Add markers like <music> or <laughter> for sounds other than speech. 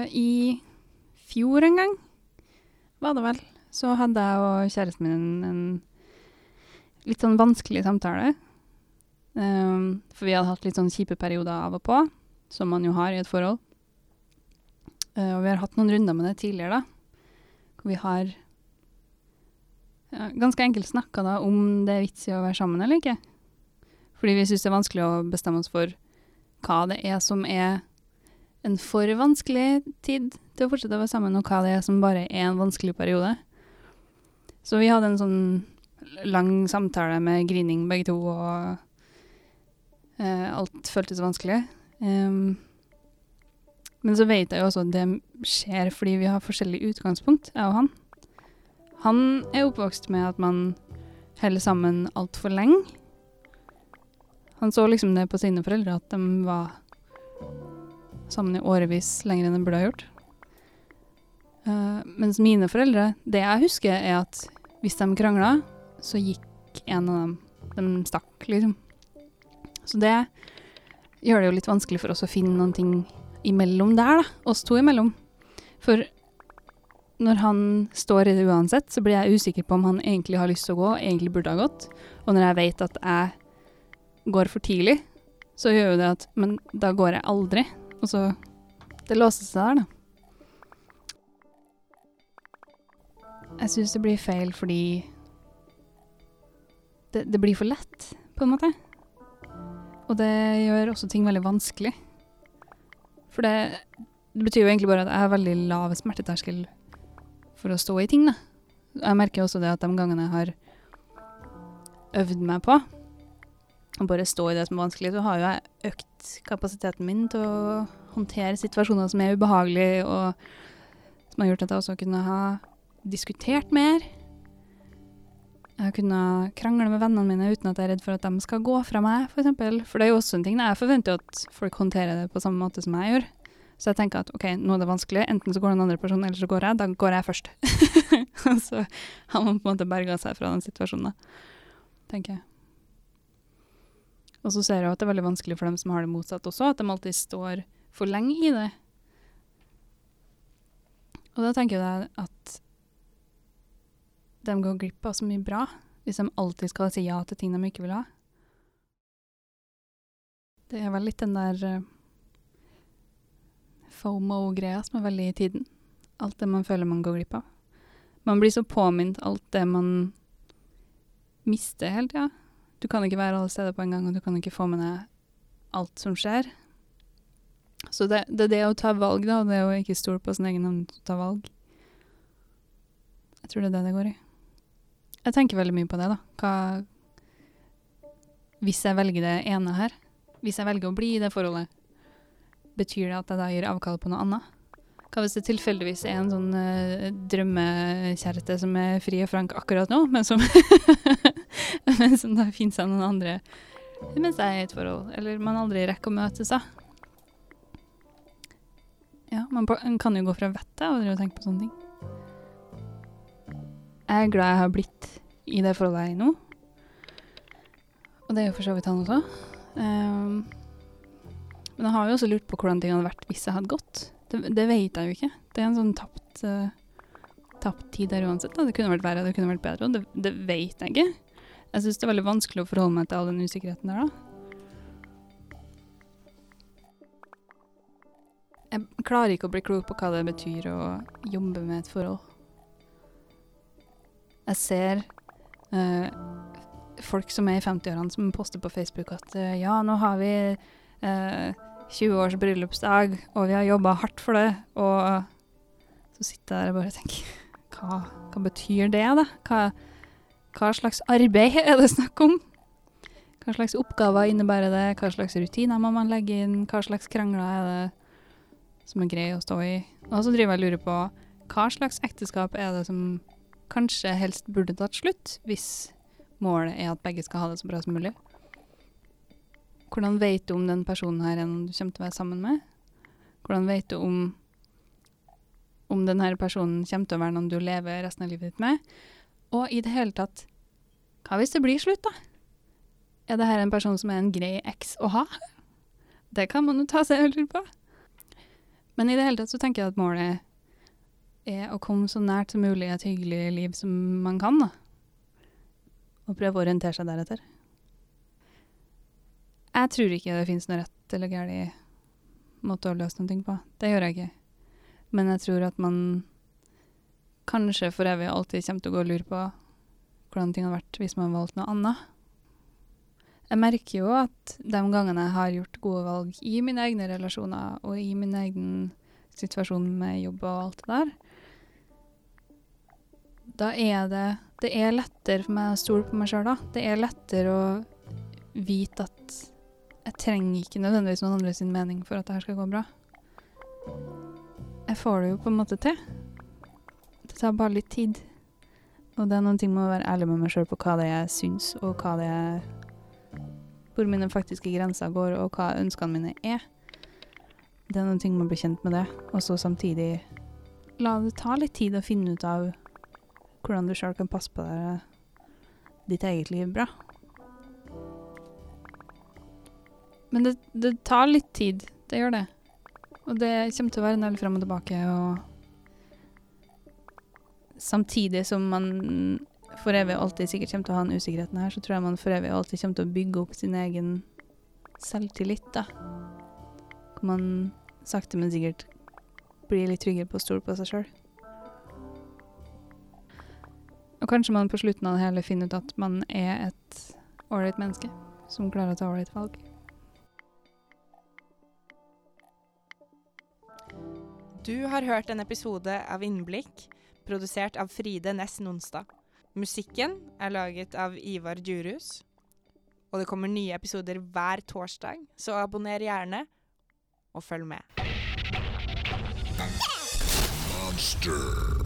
Eh, I fjor en gang, var det vel, så hadde jeg og kjæresten min en litt sånn vanskelig samtale. Um, for vi hadde hatt litt sånn kjipe perioder av og på, som man jo har i et forhold. Uh, og vi har hatt noen runder med det tidligere, da. Hvor vi har ja, ganske enkelt snakka da om det er vits i å være sammen eller ikke. Fordi vi syns det er vanskelig å bestemme oss for hva det er som er en for vanskelig tid til å fortsette å være sammen, og hva det er som bare er en vanskelig periode. Så vi hadde en sånn lang samtale med grining begge to, og eh, alt føltes vanskelig. Um, men så vet jeg jo også at det skjer fordi vi har forskjellig utgangspunkt, jeg og han. Han er oppvokst med at man holder sammen altfor lenge. Han så liksom det på sine foreldre, at de var sammen i årevis lenger enn de burde ha gjort. Uh, mens mine foreldre, det jeg husker, er at hvis de krangla, så gikk en av dem De stakk, liksom. Så det gjør det jo litt vanskelig for oss å finne noen ting imellom der, da. Oss to imellom. For når han står i det uansett, så blir jeg usikker på om han egentlig har lyst til å gå, egentlig burde ha gått. Og når jeg vet at jeg går for tidlig, så gjør jo det at Men da går jeg aldri. Og så Det låste seg der, da. Jeg syns det blir feil fordi det, det, blir for lett, på en måte. Og det gjør også ting veldig vanskelig. For det, det betyr jo egentlig bare at jeg har veldig lav smerteterskel for å stå i ting, da. Jeg merker også det at de gangene jeg har øvd meg på å bare stå i det som er vanskelig, så har jo jeg økt kapasiteten min til å håndtere situasjoner som er ubehagelige, og som har gjort at jeg også kunne ha diskutert mer. Jeg har kunnet krangle med vennene mine uten at jeg er redd for at de skal gå fra meg, f.eks. For, eksempel. for det er jo også en ting. Jeg forventer at folk håndterer det på samme måte som jeg gjør. Så jeg tenker at OK, nå er det vanskelig. Enten så går den andre personen, eller så går jeg. Da går jeg først. <laughs> så har man på en måte berga seg fra den situasjonen, tenker jeg. Og så ser jeg at det er veldig vanskelig for dem som har det motsatt også, at de alltid står for lenge i det. Og da tenker jeg at de går glipp av så mye bra hvis de alltid skal si ja til ting de ikke vil ha. Det er vel litt den der uh, FOMO-greia som er veldig i tiden. Alt det man føler man går glipp av. Man blir så påminnet alt det man mister hele tida. Du kan ikke være alle steder på en gang, og du kan ikke få med deg alt som skjer. Så det, det er det å ta valg, da, og det å ikke stole på sin egen evne til å ta valg. Jeg tror det er det det går i. Jeg tenker veldig mye på det, da. Hva Hvis jeg velger det ene her, hvis jeg velger å bli i det forholdet, betyr det at jeg da gir avkall på noe annet? Hva hvis det tilfeldigvis er en sånn uh, drømmekjæreste som er fri og frank akkurat nå, men som, <laughs> <laughs> som da finner seg noen andre mens jeg er i et forhold, eller man aldri rekker å møtes, da. Ja, man, kan jo gå fra vettet å tenke på sånne ting. Jeg er glad jeg har blitt i det forholdet jeg er i nå. Og det er jo for så vidt han også. Um, men jeg har jo også lurt på hvordan ting hadde vært hvis jeg hadde gått. Det, det vet jeg jo ikke. Det er en sånn tapt, uh, tapt tid der uansett. Da. Det kunne vært verre, det kunne vært bedre. Og det, det vet jeg ikke. Jeg syns det er veldig vanskelig å forholde meg til all den usikkerheten der, da. Jeg klarer ikke å bli klok på hva det betyr å jobbe med et forhold. Jeg ser uh, folk som er i 50-årene som poster på Facebook at uh, ja, nå har vi uh, 20 års bryllupsdag, og vi har jobba hardt for det. Og så sitter jeg der og bare tenker hva, hva betyr det, da? Hva, hva slags arbeid er det snakk om? Hva slags oppgaver innebærer det? Hva slags rutiner må man legge inn? Hva slags krangler er det som er greie å stå i? Og så driver jeg og lurer på hva slags ekteskap er det som kanskje helst burde tatt slutt, hvis målet er at begge skal ha det så bra som mulig. Hvordan vet du om den personen her er noen du kommer til å være sammen med? Hvordan vet du om, om denne personen kommer til å være noen du lever resten av livet ditt med? Og i det hele tatt, hva hvis det blir slutt, da? Er det her en person som er en grei eks å ha? Det kan man jo ta seg en lur på. Men i det hele tatt så tenker jeg at målet er å komme så nært som mulig et hyggelig liv som man kan, da. Og prøve å orientere seg deretter. Jeg tror ikke det finnes noe rett eller galt måte å løse noe på. Det gjør jeg ikke. Men jeg tror at man kanskje for evig alltid kommer til å gå og lure på hvordan ting hadde vært hvis man valgte noe annet. Jeg merker jo at de gangene jeg har gjort gode valg i mine egne relasjoner og i min egen situasjon med jobb og alt det der, da er det Det er lettere for meg å stole på meg sjøl da. Det er lettere å vite at jeg trenger ikke nødvendigvis noen andre sin mening for at det her skal gå bra. Jeg får det jo på en måte til. Tar bare litt tid. Og det er noen ting med å være ærlig med meg sjøl på hva det er jeg syns, og hva det er Hvor mine faktiske grenser går, og hva ønskene mine er. Det er noen ting med å bli kjent med det, og så samtidig la det ta litt tid å finne ut av hvordan du sjøl kan passe på deg ditt eget liv bra. Men det, det tar litt tid. Det gjør det. Og det kommer til å være en del fram og tilbake. og Samtidig som man for evig og alltid sikkert kommer til å ha den usikkerheten her, så tror jeg man for evig og alltid kommer til å bygge opp sin egen selvtillit, da. Hvor man sakte, men sikkert blir litt tryggere på å stole på seg sjøl. Og kanskje man på slutten av det hele finner ut at man er et ålreit menneske som klarer å ta ålreit valg. Du har hørt en episode av Innblikk, produsert av Fride Næss Nonstad. Musikken er laget av Ivar Djurhus. Og det kommer nye episoder hver torsdag, så abonner gjerne, og følg med. Monster.